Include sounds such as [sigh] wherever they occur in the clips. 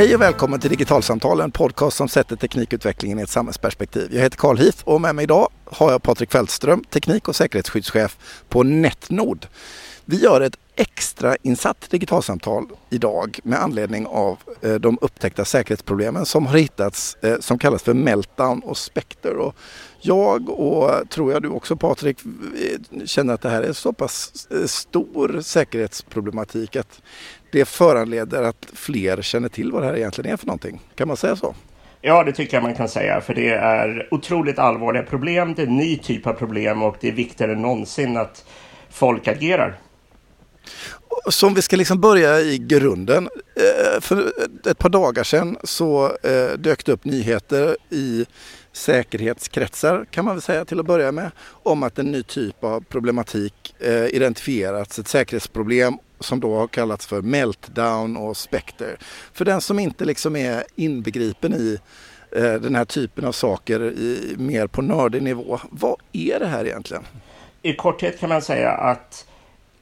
Hej och välkommen till Digitalsamtal, en podcast som sätter teknikutvecklingen i ett samhällsperspektiv. Jag heter Carl Heath och med mig idag har jag Patrik Fältström, teknik och säkerhetsskyddschef på Netnod. Vi gör ett extra insatt digitalsamtal idag med anledning av eh, de upptäckta säkerhetsproblemen som har hittats eh, som kallas för Meltdown och Spectre. Och jag och tror jag du också Patrik eh, känner att det här är så pass stor säkerhetsproblematik att det föranleder att fler känner till vad det här egentligen är för någonting. Kan man säga så? Ja, det tycker jag man kan säga, för det är otroligt allvarliga problem. Det är en ny typ av problem och det är viktigare än någonsin att folk agerar. Så om vi ska liksom börja i grunden. Eh, för ett par dagar sedan så eh, dök det upp nyheter i säkerhetskretsar kan man väl säga till att börja med om att en ny typ av problematik eh, identifierats, ett säkerhetsproblem som då har kallats för Meltdown och spekter. För den som inte liksom är inbegripen i eh, den här typen av saker i, mer på nördig nivå. Vad är det här egentligen? I korthet kan man säga att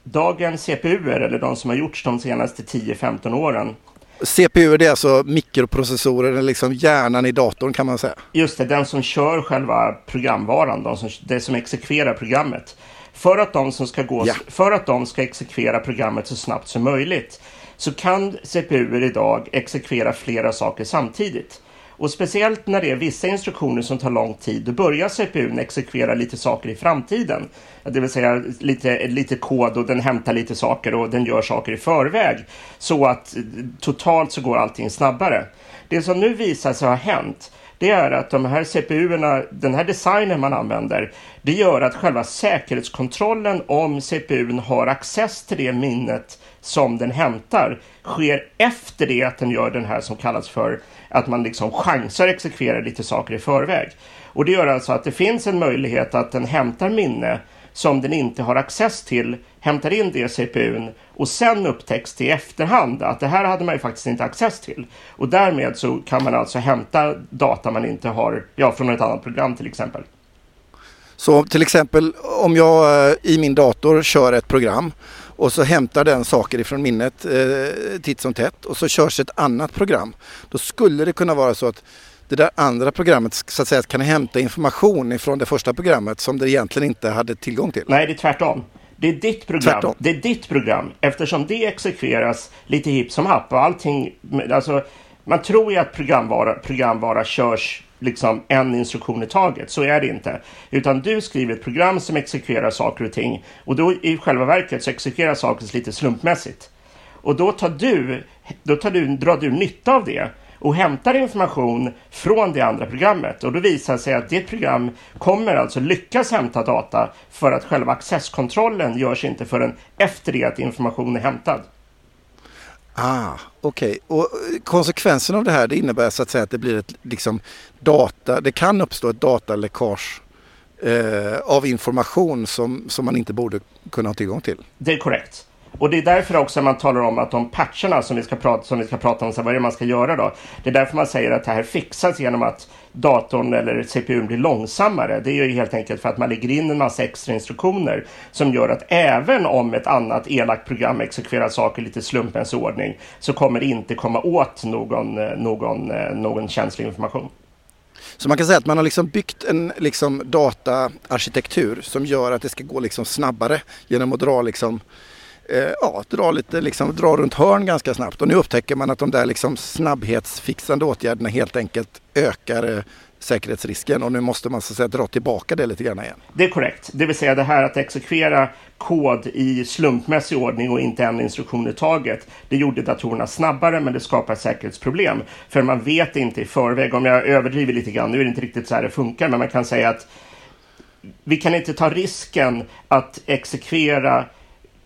dagens CPUer, eller de som har gjorts de senaste 10-15 åren. CPU det är alltså mikroprocessorer, liksom hjärnan i datorn kan man säga. Just det, den som kör själva programvaran, de som, det som exekverar programmet. För att, de som ska gå, ja. för att de ska exekvera programmet så snabbt som möjligt så kan CPUer idag exekvera flera saker samtidigt. Och speciellt när det är vissa instruktioner som tar lång tid, då börjar CPUn exekvera lite saker i framtiden. Det vill säga lite, lite kod och den hämtar lite saker och den gör saker i förväg. Så att totalt så går allting snabbare. Det som nu visar sig ha hänt, det är att de här CPUerna, den här designen man använder, det gör att själva säkerhetskontrollen om CPUn har access till det minnet som den hämtar sker efter det att den gör den här som kallas för att man liksom chansar exekvera lite saker i förväg. Och det gör alltså att det finns en möjlighet att den hämtar minne som den inte har access till, hämtar in det i CPUn och sen upptäcks det i efterhand att det här hade man ju faktiskt inte access till. Och därmed så kan man alltså hämta data man inte har, ja från ett annat program till exempel. Så till exempel om jag eh, i min dator kör ett program och så hämtar den saker ifrån minnet eh, titt som tätt och så körs ett annat program. Då skulle det kunna vara så att det där andra programmet så att säga kan hämta information ifrån det första programmet som det egentligen inte hade tillgång till. Nej, det är tvärtom. Det är ditt program. Det är ditt program eftersom det exekveras lite hipp som happ och allting. Alltså, man tror ju att programvara, programvara körs liksom en instruktion i taget. Så är det inte. Utan du skriver ett program som exekverar saker och ting. Och då i själva verket så exekverar saker lite slumpmässigt. Och då tar du, då tar du, drar du nytta av det och hämtar information från det andra programmet. Och då visar det sig att ditt program kommer alltså lyckas hämta data för att själva accesskontrollen görs inte förrän efter det att information är hämtad. Ah, Okej, okay. och konsekvensen av det här det innebär så att säga att det blir ett liksom data, det kan uppstå ett dataläckage eh, av information som, som man inte borde kunna ha tillgång till. Det är korrekt. Och det är därför också man talar om att de patcherna som vi ska prata, som vi ska prata om, så vad är det man ska göra då? Det är därför man säger att det här fixas genom att datorn eller CPUn blir långsammare. Det är ju helt enkelt för att man lägger in en massa extra instruktioner som gör att även om ett annat elakt program exekverar saker lite slumpens ordning så kommer det inte komma åt någon, eh, någon, eh, någon känslig information. Så man kan säga att man har liksom byggt en liksom dataarkitektur som gör att det ska gå liksom snabbare genom att dra liksom eh, ja, dra, lite, liksom, dra runt hörn ganska snabbt. Och nu upptäcker man att de där liksom, snabbhetsfixande åtgärderna helt enkelt ökar eh, säkerhetsrisken och nu måste man så att säga, dra tillbaka det lite grann igen. Det är korrekt. Det vill säga det här att exekvera kod i slumpmässig ordning och inte en instruktion i taget. Det gjorde datorerna snabbare men det skapar säkerhetsproblem. För man vet inte i förväg, om jag överdriver lite grann, nu är det inte riktigt så här det funkar, men man kan säga att vi kan inte ta risken att exekvera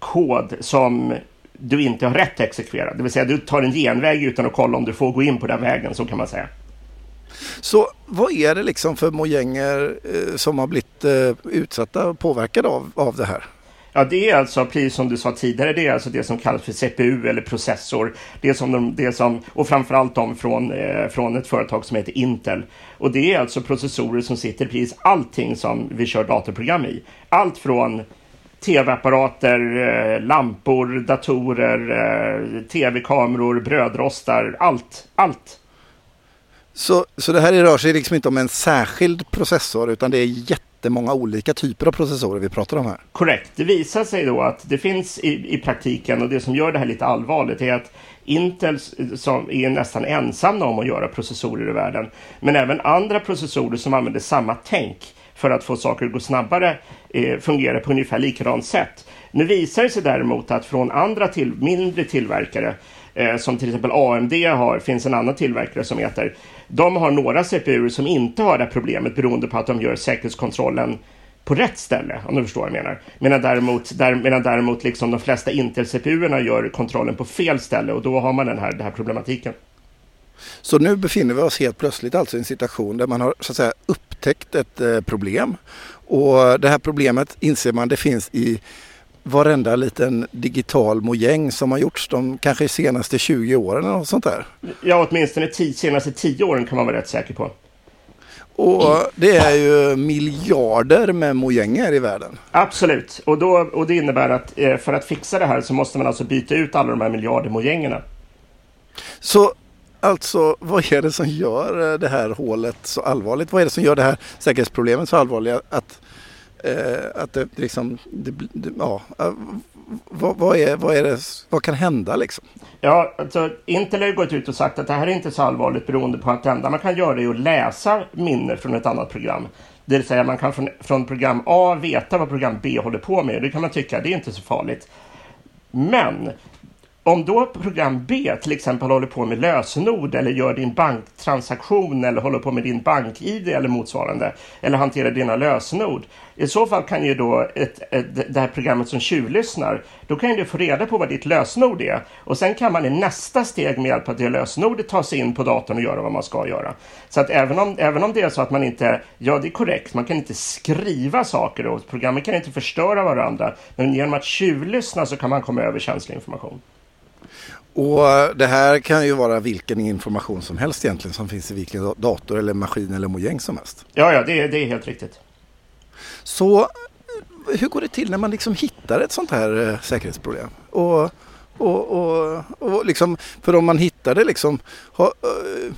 kod som du inte har rätt att exekvera. Det vill säga du tar en genväg utan att kolla om du får gå in på den vägen, så kan man säga. Så vad är det liksom för mojänger eh, som har blivit eh, utsatta och påverkade av, av det här? Ja, det är alltså, precis som du sa tidigare, det är alltså det som kallas för CPU eller processor. Det som de, det som, och framförallt de från, eh, från ett företag som heter Intel. Och det är alltså processorer som sitter precis allting som vi kör datorprogram i. Allt från tv-apparater, eh, lampor, datorer, eh, tv-kameror, brödrostar, allt, allt. Så, så det här rör sig liksom inte om en särskild processor utan det är jättemånga olika typer av processorer vi pratar om här? Korrekt. Det visar sig då att det finns i, i praktiken och det som gör det här lite allvarligt är att Intel som är nästan ensamma om att göra processorer i världen. Men även andra processorer som använder samma tänk för att få saker att gå snabbare eh, fungerar på ungefär likadant sätt. Nu visar det sig däremot att från andra till, mindre tillverkare eh, som till exempel AMD har, finns en annan tillverkare som heter, de har några CPU som inte har det här problemet beroende på att de gör säkerhetskontrollen på rätt ställe, om du förstår vad jag menar. Medan däremot, där, medan däremot liksom de flesta Intel-CPU-erna gör kontrollen på fel ställe och då har man den här, den här problematiken. Så nu befinner vi oss helt plötsligt alltså i en situation där man har så att säga, upptäckt ett eh, problem. Och det här problemet inser man det finns i varenda liten digital mojäng som har gjorts de kanske senaste 20 åren eller något sånt där. Ja, åtminstone de senaste 10 åren kan man vara rätt säker på. Och det är ju miljarder med mojänger i världen. Absolut, och, då, och det innebär att eh, för att fixa det här så måste man alltså byta ut alla de här miljarder mojängerna. Så alltså, vad är det som gör eh, det här hålet så allvarligt? Vad är det som gör det här säkerhetsproblemet så allvarligt att, eh, att det liksom, det, det, ja, eh, vad, vad, är, vad, är det, vad kan hända liksom? Ja, alltså Intel har ju gått ut och sagt att det här är inte så allvarligt beroende på att det enda man kan göra är att läsa minne från ett annat program. Det vill säga man kan från, från program A veta vad program B håller på med. Det kan man tycka, det är inte så farligt. Men om då program B till exempel håller på med lösenord eller gör din banktransaktion eller håller på med din bank-id eller motsvarande eller hanterar dina lösenord. I så fall kan ju då ett, ett, det här programmet som tjuvlyssnar, då kan du få reda på vad ditt lösenord är och sen kan man i nästa steg med hjälp av det lösenordet ta sig in på datorn och göra vad man ska göra. Så att även om, även om det är så att man inte, ja det är korrekt, man kan inte skriva saker och programmen kan inte förstöra varandra, men genom att tjuvlyssna så kan man komma över känslig information. Och det här kan ju vara vilken information som helst egentligen som finns i vilken dator eller maskin eller mojäng som helst. Ja, ja, det, det är helt riktigt. Så hur går det till när man liksom hittar ett sånt här eh, säkerhetsproblem? Och, och, och, och liksom, för om man hittar det liksom, ha, eh,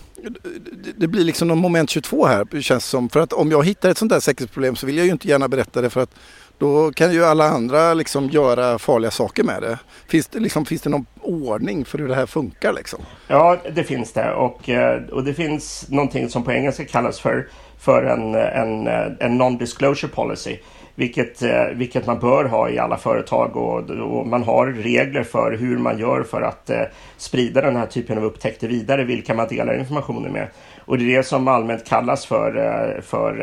det blir liksom någon moment 22 här känns som. För att om jag hittar ett sånt här säkerhetsproblem så vill jag ju inte gärna berätta det för att då kan ju alla andra liksom göra farliga saker med det. Finns det, liksom, finns det någon ordning för hur det här funkar? Liksom? Ja, det finns det. Och, eh, och det finns någonting som på engelska kallas för, för en, en, en non-disclosure policy. Vilket, eh, vilket man bör ha i alla företag och, och, man har regler för hur man gör för att eh, sprida den här typen av upptäckter vidare, vilka man delar informationen med. Och det är det som allmänt kallas för, eh, för,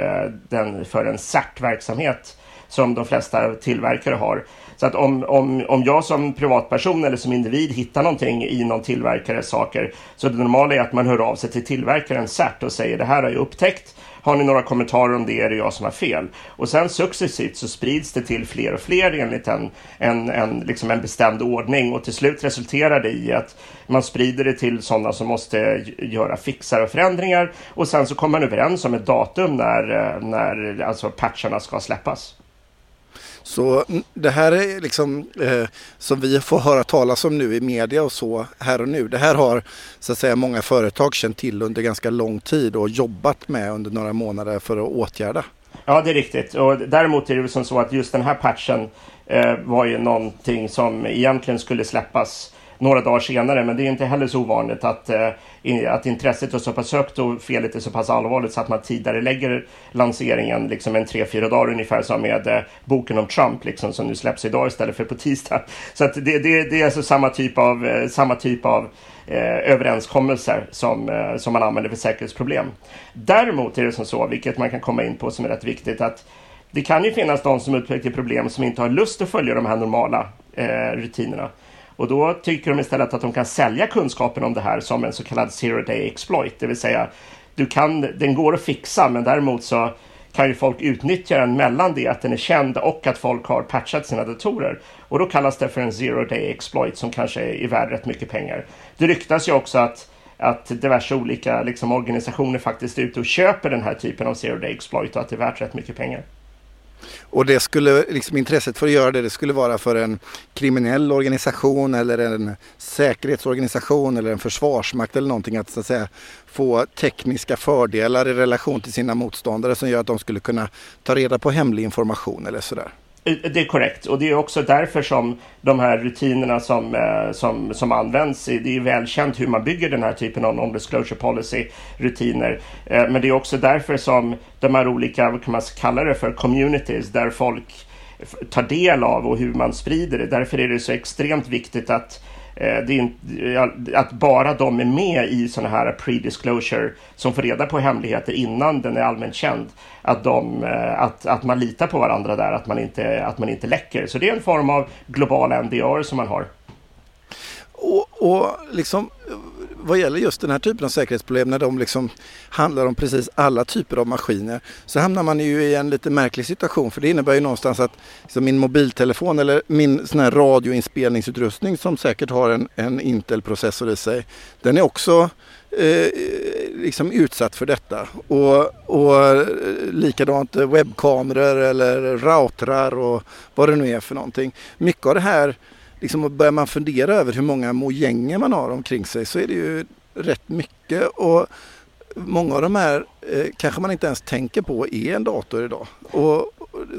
den, för en CERT-verksamhet som de flesta tillverkare har. Så att om, om, om jag som privatperson eller som individ hittar någonting i någon tillverkares saker så det normala är att man hör av sig till tillverkaren CERT och säger det här har jag upptäckt. Har ni några kommentarer om det är det jag som har fel? Och sen successivt så sprids det till fler och fler enligt en, en, en, liksom en bestämd ordning och till slut resulterar det i att man sprider det till sådana som måste göra fixar och förändringar och sen så kommer man överens om ett datum när, eh, när alltså patcharna ska släppas. Så mm, det här är liksom eh, som vi får höra talas om nu i media och så här och nu. Det här har så att säga många företag känt till under ganska lång tid och jobbat med under några månader för att åtgärda. Ja, det är riktigt. Och däremot är det som så att just den här patchen eh, var ju någonting som egentligen skulle släppas några dagar senare. Men det är inte heller så ovanligt att, eh, att intresset är så pass högt och felet är så pass allvarligt så att man tidigare lägger lanseringen liksom en tre, fyra dagar ungefär som med eh, boken om Trump liksom, som nu släpps idag istället för på tisdag. [laughs] Så att det, det, det är alltså samma typ av, eh, samma typ av eh, överenskommelser som, eh, som man använder för säkerhetsproblem. Däremot är det som så, vilket man kan komma in på som är rätt viktigt, att det kan ju finnas de som utvecklar problem som inte har lust att följa de här normala eh, rutinerna. Och då tycker de istället att de kan sälja kunskapen om det här som en så kallad zero day exploit, det vill säga du kan, den går att fixa men däremot så kan ju folk utnyttja den mellan det att den är känd och att folk har patchat sina datorer. Och då kallas det för en zero day exploit som kanske är värd rätt mycket pengar. Det ryktas ju också att, att diverse olika liksom, organisationer faktiskt är ute och köper den här typen av zero day exploit och att det är värt rätt mycket pengar. Och det skulle, liksom intresset för att göra det, det skulle vara för en kriminell organisation eller en säkerhetsorganisation eller en försvarsmakt eller någonting att så att säga få tekniska fördelar i relation till sina motståndare som gör att de skulle kunna ta reda på hemlig information eller sådär. Eh, det är korrekt och det är också därför som de här rutinerna som, eh, som, som används, det är välkänt hur man bygger den här typen av non-disclosure policy-rutiner. Eh, men det är också därför som de här olika, vad kan man kalla det för, communities där folk tar del av och hur man sprider det. Därför är det så extremt viktigt att Eh, det är att bara de är med i sådana här pre-disclosure som får reda på hemligheter innan den är allmänt känd. Att, de, eh, att, att man litar på varandra där, att man, inte, att man inte läcker. Så det är en form av globala NDR som man har. Och, och liksom vad gäller just den här typen av säkerhetsproblem när de liksom handlar om precis alla typer av maskiner så hamnar man ju i en lite märklig situation för det innebär ju någonstans att liksom min mobiltelefon eller min sån här radioinspelningsutrustning som säkert har en, en Intel-processor i sig den är också eh, liksom utsatt för detta. Och, och eh, likadant eh, webbkameror eller routrar och vad det nu är för någonting. Mycket av det här liksom börjar man fundera över hur många mojänger man har omkring sig så är det ju rätt mycket. Och många av de här eh, kanske man inte ens tänker på är en dator idag. Och,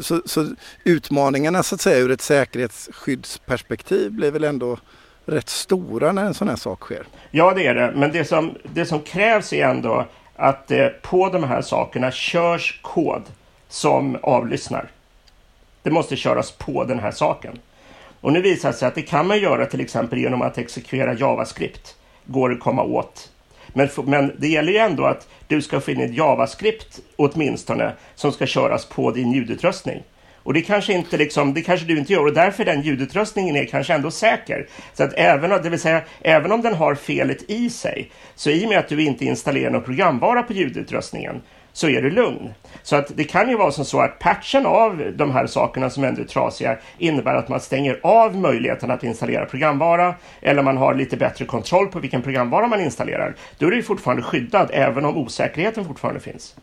så, så, utmaningarna så att säga ur ett säkerhetsskyddsperspektiv blir väl ändå rätt stora när en sån här sak sker. Ja det är det, men det som, det som krävs är ändå att eh, på de här sakerna körs kod som avlyssnar. Det måste köras på den här saken. Och nu visar det sig att det kan man göra till exempel genom att exekvera JavaScript. Går att komma åt. Men, men det gäller ju ändå att du ska få in ett JavaScript åtminstone som ska köras på din ljudutrustning. Och det kanske, inte liksom, det kanske du inte gör och därför den ljudutrustningen är kanske ändå säker. Så att även, det vill säga, även om den har felet i sig, så i och med att du inte installerar någon programvara på ljudutrustningen, så är du lugn. Så att det kan ju vara som så att patchen av de här sakerna som ändå är trasiga innebär att man stänger av möjligheten att installera programvara eller man har lite bättre kontroll på vilken programvara man installerar. Då är du fortfarande skyddad även om osäkerheten fortfarande finns.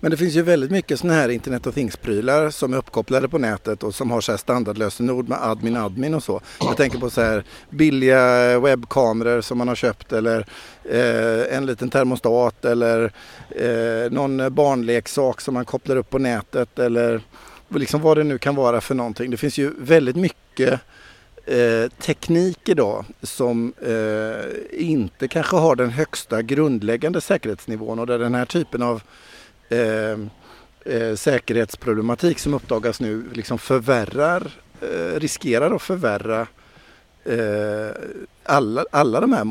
Men det finns ju väldigt mycket sådana här Internet of Things-prylar som är uppkopplade på nätet och som har så här standardlösenord med admin admin och så. Jag tänker på så här billiga webbkameror som man har köpt eller eh, en liten termostat eller eh, någon barnleksak som man kopplar upp på nätet eller liksom vad det nu kan vara för någonting. Det finns ju väldigt mycket Eh, teknik idag som eh, inte kanske har den högsta grundläggande säkerhetsnivån och där den här typen av Eh, eh, säkerhetsproblematik som uppdagas nu liksom förvärrar, eh, riskerar att förvärra eh, alla, alla de här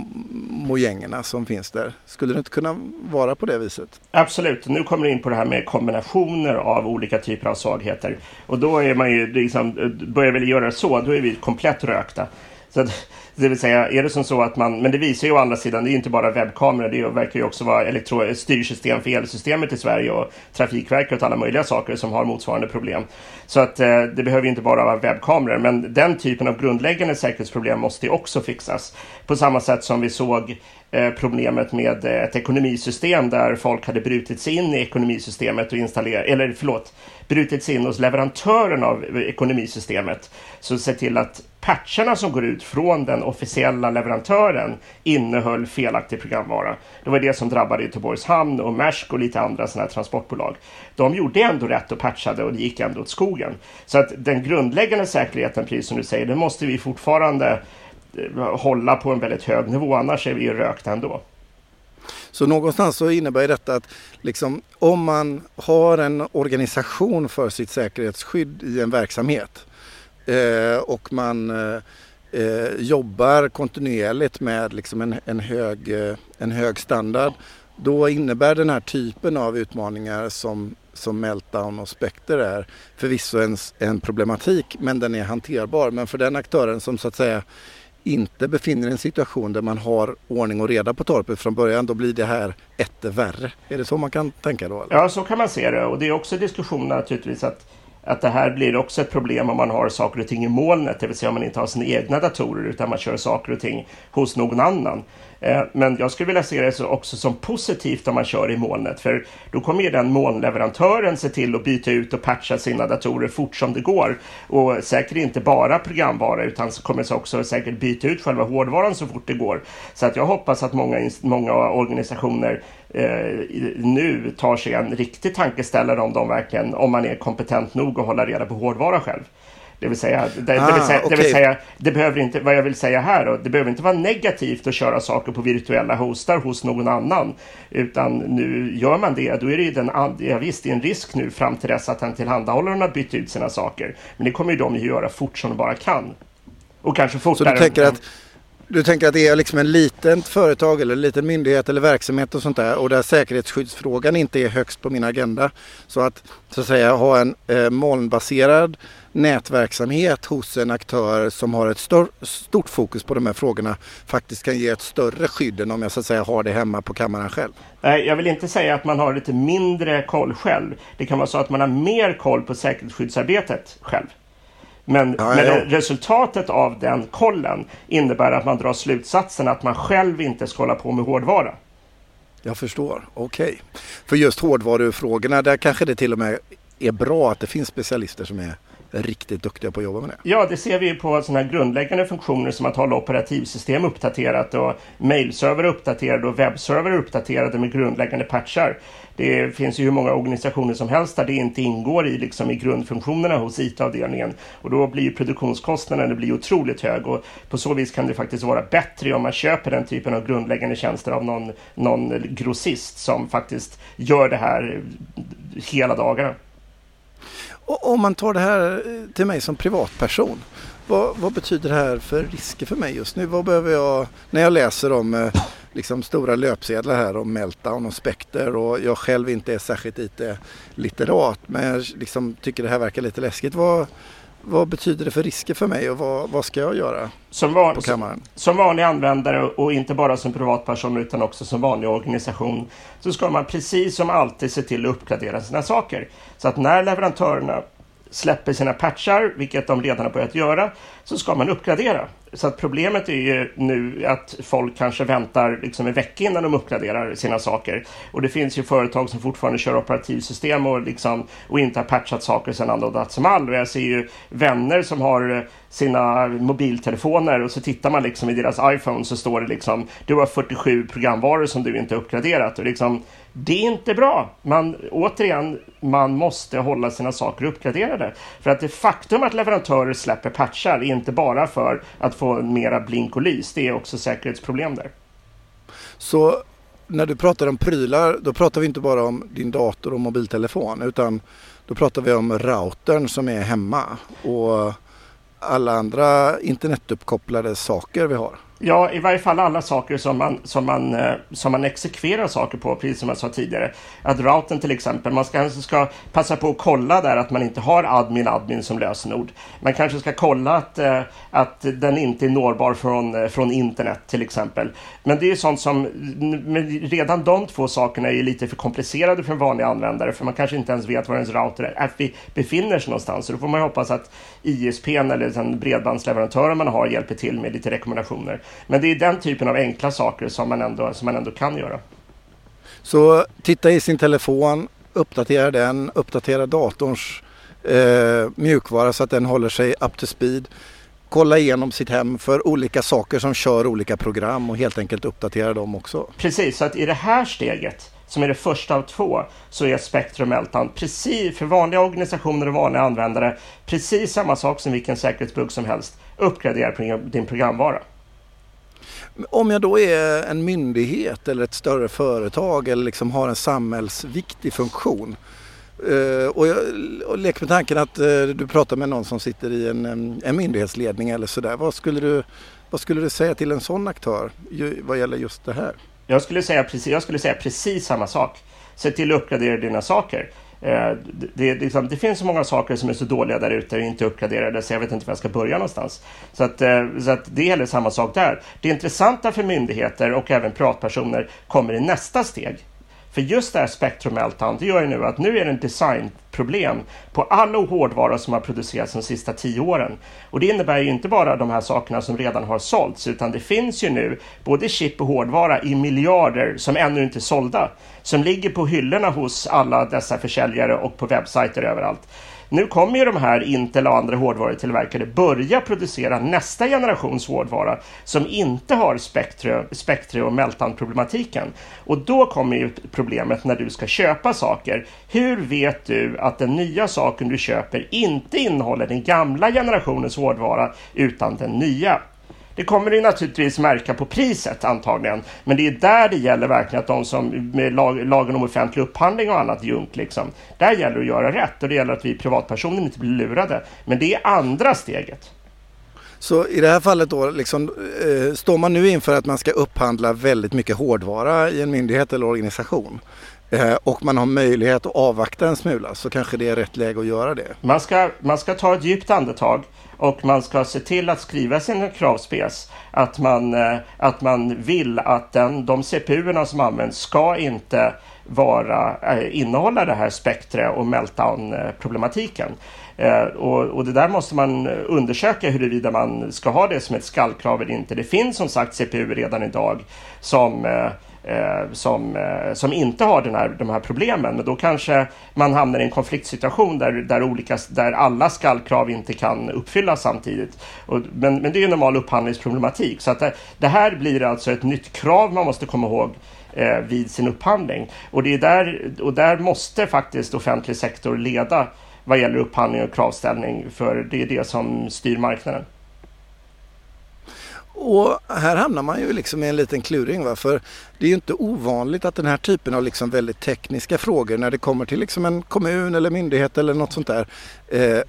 mojängerna som finns där. Skulle det inte kunna vara på det viset? Absolut. Nu kommer du in på det här med kombinationer av olika typer av svagheter. Och då är man ju liksom, eh, börjar väl göra så, då är vi komplett rökta. Så att, det vill säga, är det som så att man, men det visar ju å andra sidan, det är inte bara webbkameror, det verkar ju också vara elektro, styrsystem för elsystemet i Sverige och Trafikverket och alla möjliga saker som har motsvarande problem. Så att eh, det behöver inte bara vara webbkameror, men den typen av grundläggande säkerhetsproblem måste ju också fixas. På samma sätt som vi såg eh, problemet med ett ekonomisystem där folk hade brutit sig in i ekonomisystemet och installerat, eller förlåt, brutit sig in hos leverantören av ekonomisystemet. Så se till att patcherna som går ut från den officiella leverantören innehöll felaktig programvara. Det var det som drabbade Göteborgs hamn och Maersk och lite andra sådana här transportbolag. De gjorde ändå rätt och patchade och det gick ändå åt skogen. Så att den grundläggande säkerheten, precis som du säger, den måste vi fortfarande eh, hålla på en väldigt hög nivå, annars är vi ju rökta ändå. Så någonstans så innebär detta att liksom, om man har en organisation för sitt säkerhetsskydd i en verksamhet Eh, och man eh, eh, jobbar kontinuerligt med liksom en, en, hög, eh, en hög standard då innebär den här typen av utmaningar som, som Meltdown och Spectre är förvisso en, en problematik men den är hanterbar. Men för den aktören som så att säga inte befinner i en situation där man har ordning och reda på torpet från början, då blir det här ett värre. Är det så man kan tänka då? Eller? Ja, så kan man se det. Och det är också diskussionen naturligtvis att, att det här blir också ett problem om man har saker och ting i molnet, det vill säga om man inte har sina egna datorer utan man kör saker och ting hos någon annan. Eh, men jag skulle vilja se det också som positivt om man kör i molnet, för då kommer ju den molnleverantören se till att byta ut och patcha sina datorer fort som det går. Och säkert inte bara programvara, utan så kommer också säkert byta ut själva hårdvaran så fort det går. Så att jag hoppas att många, många organisationer eh, nu tar sig en riktig tankeställare om de verkligen, om man är kompetent nog att hålla reda på hårdvara själv. Det vill säga, det, ah, det, vill säga, okay. det, vill säga, det behöver inte, vad jag vill säga här då, det behöver inte vara negativt att köra saker på virtuella hostar hos någon annan. Utan nu gör man det, då är det ju den, ja, visst, det är en risk nu fram till dess att den tillhandahållaren har bytt ut sina saker. Men det kommer ju de ju göra fort som de bara kan. Och kanske fortare. Så du tänker att du tänker att det är liksom en litet företag eller en liten myndighet eller verksamhet och sånt där och där säkerhetsskyddsfrågan inte är högst på min agenda. Så att så att säga ha en eh, molnbaserad nätverksamhet hos en aktör som har ett stor, stort fokus på de här frågorna faktiskt kan ge ett större skydd än om jag så att säga har det hemma på kammaren själv. Nej, jag vill inte säga att man har lite mindre koll själv. Det kan vara så att man har mer koll på säkerhetsskyddsarbetet själv. Men, ja, men ja. resultatet av den kollen innebär att man drar slutsatsen att man själv inte ska hålla på med hårdvara. Jag förstår, okej. Okay. För just hårdvarufrågorna, där kanske det till och med är bra att det finns specialister som är riktigt duktiga på att jobba med det. Ja, det ser vi på sådana här grundläggande funktioner som att hålla operativsystem uppdaterat och mailserver uppdaterade och webbserver uppdaterade med grundläggande patchar. Det finns ju hur många organisationer som helst där det inte ingår i, liksom, i grundfunktionerna hos IT-avdelningen. Och då blir ju produktionskostnaden det blir otroligt hög och på så vis kan det faktiskt vara bättre om man köper den typen av grundläggande tjänster av någon, någon grossist som faktiskt gör det här hela dagarna. Och om man tar det här eh, till mig som privatperson. Vad, vad, betyder det här för risker för mig just nu? Vad behöver jag när jag läser om eh, liksom stora löpsedlar här om Meltdown och Spectre och jag själv inte är särskilt IT-litterat men jag liksom tycker det här verkar lite läskigt. Vad, vad betyder det för risker för mig och vad, vad ska jag göra som van, på kammaren? Som vanlig användare och inte bara som privatperson utan också som vanlig organisation så ska man precis som alltid se till att uppgradera sina saker. Så att när leverantörerna släpper sina patchar, vilket de redan har börjat göra, så ska man uppgradera. Så att problemet är ju nu att folk kanske väntar liksom en vecka innan de uppgraderar sina saker. Och det finns ju företag som fortfarande kör operativsystem och, liksom, och inte har patchat saker sedan Andra Dazumal. Och jag ser ju vänner som har eh, sina mobiltelefoner och så tittar man liksom i deras iPhone så står det liksom du har 47 programvaror som du inte uppgraderat. Och liksom, det är inte bra. Man, återigen, man måste hålla sina saker uppgraderade. För att det faktum att leverantörer släpper patchar är inte bara för att få mera blink och lys. Det är också säkerhetsproblem där. Så när du pratar om prylar, då pratar vi inte bara om din dator och mobiltelefon utan då pratar vi om routern som är hemma och alla andra internetuppkopplade saker vi har. Ja, i varje fall alla saker som man, som man, eh, som man exekverar saker på, precis som jag sa tidigare. Att routern till exempel, man kanske ska passa på att kolla där att man inte har admin admin som lösenord. Man kanske ska kolla att, eh, att den inte är nårbar från, eh, från internet till exempel. Men det är ju sånt som, redan de två sakerna är lite för komplicerade för en vanlig användare för man kanske inte ens vet var ens router är, befinner sig någonstans. Så då får man ju hoppas att ISPn eller den bredbandsleverantören man har hjälper till med lite rekommendationer. Men det är den typen av enkla saker som man ändå, som man ändå kan göra. Så titta i sin telefon, uppdatera den, uppdatera datorns eh, mjukvara så att den håller sig up to speed. Kolla igenom sitt hem för olika saker som kör olika program och helt enkelt uppdatera dem också. Precis, så att i det här steget som är det första av två, så är Spectrum Meltdown precis för vanliga organisationer och vanliga användare precis samma sak som vilken säkerhetsbugg som helst. Uppgradera din programvara. Om jag då är en myndighet eller ett större företag eller liksom har en samhällsviktig funktion Uh, och jag och leker med tanken att uh, du pratar med någon som sitter i en, en myndighetsledning eller sådär. Vad skulle, du, vad skulle du säga till en sån aktör ju, vad gäller just det här? Jag skulle säga precis, jag skulle säga precis samma sak. Se till att uppgradera dina saker. Eh, det, det, liksom, det, finns så många saker som är så dåliga där ute och inte uppgraderade så jag vet inte var jag ska börja någonstans. Så, att, eh, så att det gäller samma sak där. Det intressanta för myndigheter och även privatpersoner kommer i nästa steg. För just det här Spectrum Meltdown, det gör ju nu att nu är det en designproblem på all hårdvara som har producerats de sista tio åren. Och det innebär ju inte bara de här sakerna som redan har sålts, utan det finns ju nu både chip och hårdvara i miljarder som ännu inte är sålda, som ligger på hyllorna hos alla dessa försäljare och på webbsajter överallt. Nu kommer ju de här Intel och andra hårdvarutillverkare börja producera nästa generations hårdvara som inte har spektre, och meltdown-problematiken. Och då kommer ju problemet när du ska köpa saker. Hur vet du att den nya saken du köper inte innehåller den gamla generationens hårdvara utan den nya? Det kommer du naturligtvis märka på priset antagligen. Men det är där det gäller verkligen att de som med lag, lagen om offentlig upphandling och annat junk liksom. Där gäller det att göra rätt och det gäller att vi privatpersoner inte blir lurade. Men det är andra steget. Så i det här fallet då, liksom, eh, står man nu inför att man ska upphandla väldigt mycket hårdvara i en myndighet eller organisation Eh, och man har möjlighet att avvakta en smula så kanske det är rätt läge att göra det. Man ska, man ska ta ett djupt andetag och man ska se till att skriva sin kravspec att man, eh, att man vill att den, de CPU som används ska inte vara, eh, innehålla det här spektret och meltdown-problematiken. Och, och, det där måste man undersöka huruvida man ska ha det som ett skallkrav eller inte. Det finns som sagt CPU redan idag som eh, Eh, som, eh, som inte har den här, de här problemen. Men då kanske man hamnar i en konfliktsituation där, där, olika, där alla skallkrav inte kan uppfyllas samtidigt. Och, men, men det är ju normal upphandlingsproblematik. Så att det, det här blir alltså ett nytt krav man måste komma ihåg eh, vid sin upphandling. Och, det är där, och där måste faktiskt offentlig sektor leda vad gäller upphandling och kravställning, för det är det som styr marknaden. Och här hamnar man ju liksom i en liten kluring. Va? För det är ju inte ovanligt att den här typen av liksom väldigt tekniska frågor när det kommer till liksom en kommun eller myndighet eller något sånt där. Eh,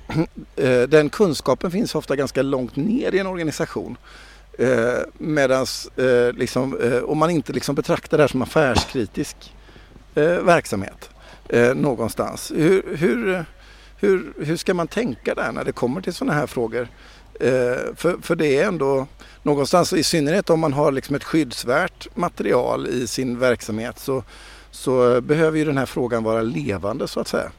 [clears throat] eh, den kunskapen finns ofta ganska långt ner i en organisation. Eh, medans, eh, liksom, eh, om man inte liksom betraktar det här som affärskritisk eh, verksamhet eh, någonstans. Hur, hur, hur, hur ska man tänka där när det kommer till sådana här frågor? Eh, för, för det är ändå någonstans, i synnerhet om man har liksom ett skyddsvärt material i sin verksamhet så, så behöver ju den här frågan vara levande så att säga.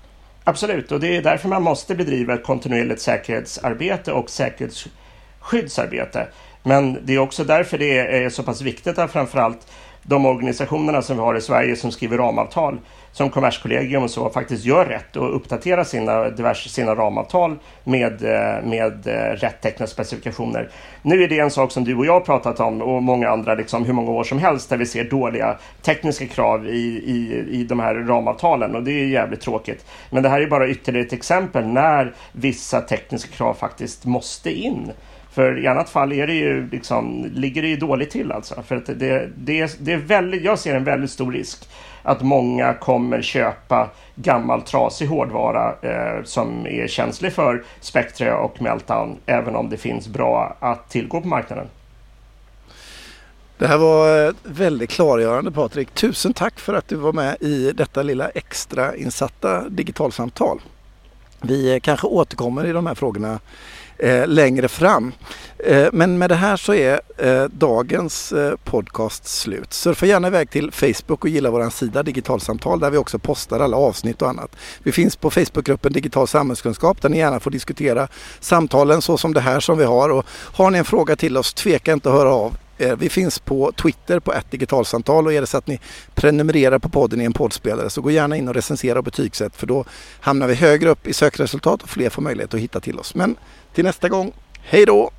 Absolut, och det är därför man måste bedriva ett kontinuerligt säkerhetsarbete och säkerhetsskyddsarbete. Men det är också därför det är så pass viktigt att framförallt de organisationerna som vi har i Sverige som skriver ramavtal som Kommerskollegium och så faktiskt gör rätt och uppdaterar sina, diverse, sina ramavtal med, eh, med eh, rätt tecknade specifikationer. Nu är det en sak som du och jag har pratat om och många andra liksom hur många år som helst där vi ser dåliga tekniska krav i, i, i de här ramavtalen och det är jävligt tråkigt. Men det här är bara ytterligare ett exempel när vissa tekniska krav faktiskt måste in. För i annat fall är det ju liksom, ligger det ju dåligt till alltså. För att det, det, det är väldigt, jag ser en väldigt stor risk att många kommer köpa gammal trasig hårdvara eh, som är känslig för Spectre och Meltdown även om det finns bra att tillgå på marknaden. Det här var eh, väldigt klargörande Patrik. Tusen tack för att du var med i detta lilla extra insatta digitalsamtal. Vi eh, kanske återkommer i de här frågorna eh, längre fram. Eh, men med det här så är eh, dagens eh, podcast slut. Surfa gärna iväg till Facebook och gilla vår sida Digitalsamtal där vi också postar alla avsnitt och annat. Vi finns på Facebookgruppen Digital samhällskunskap där ni gärna får diskutera samtalen så som det här som vi har. Och har ni en fråga till oss, tveka inte att höra av Eh, vi finns på Twitter på ett digitalsamtal och är det så att ni prenumererar på podden i en poddspelare så gå gärna in och recensera och betygsätt för då hamnar vi högre upp i sökresultat och fler får möjlighet att hitta till oss. Men till nästa gång, hej då!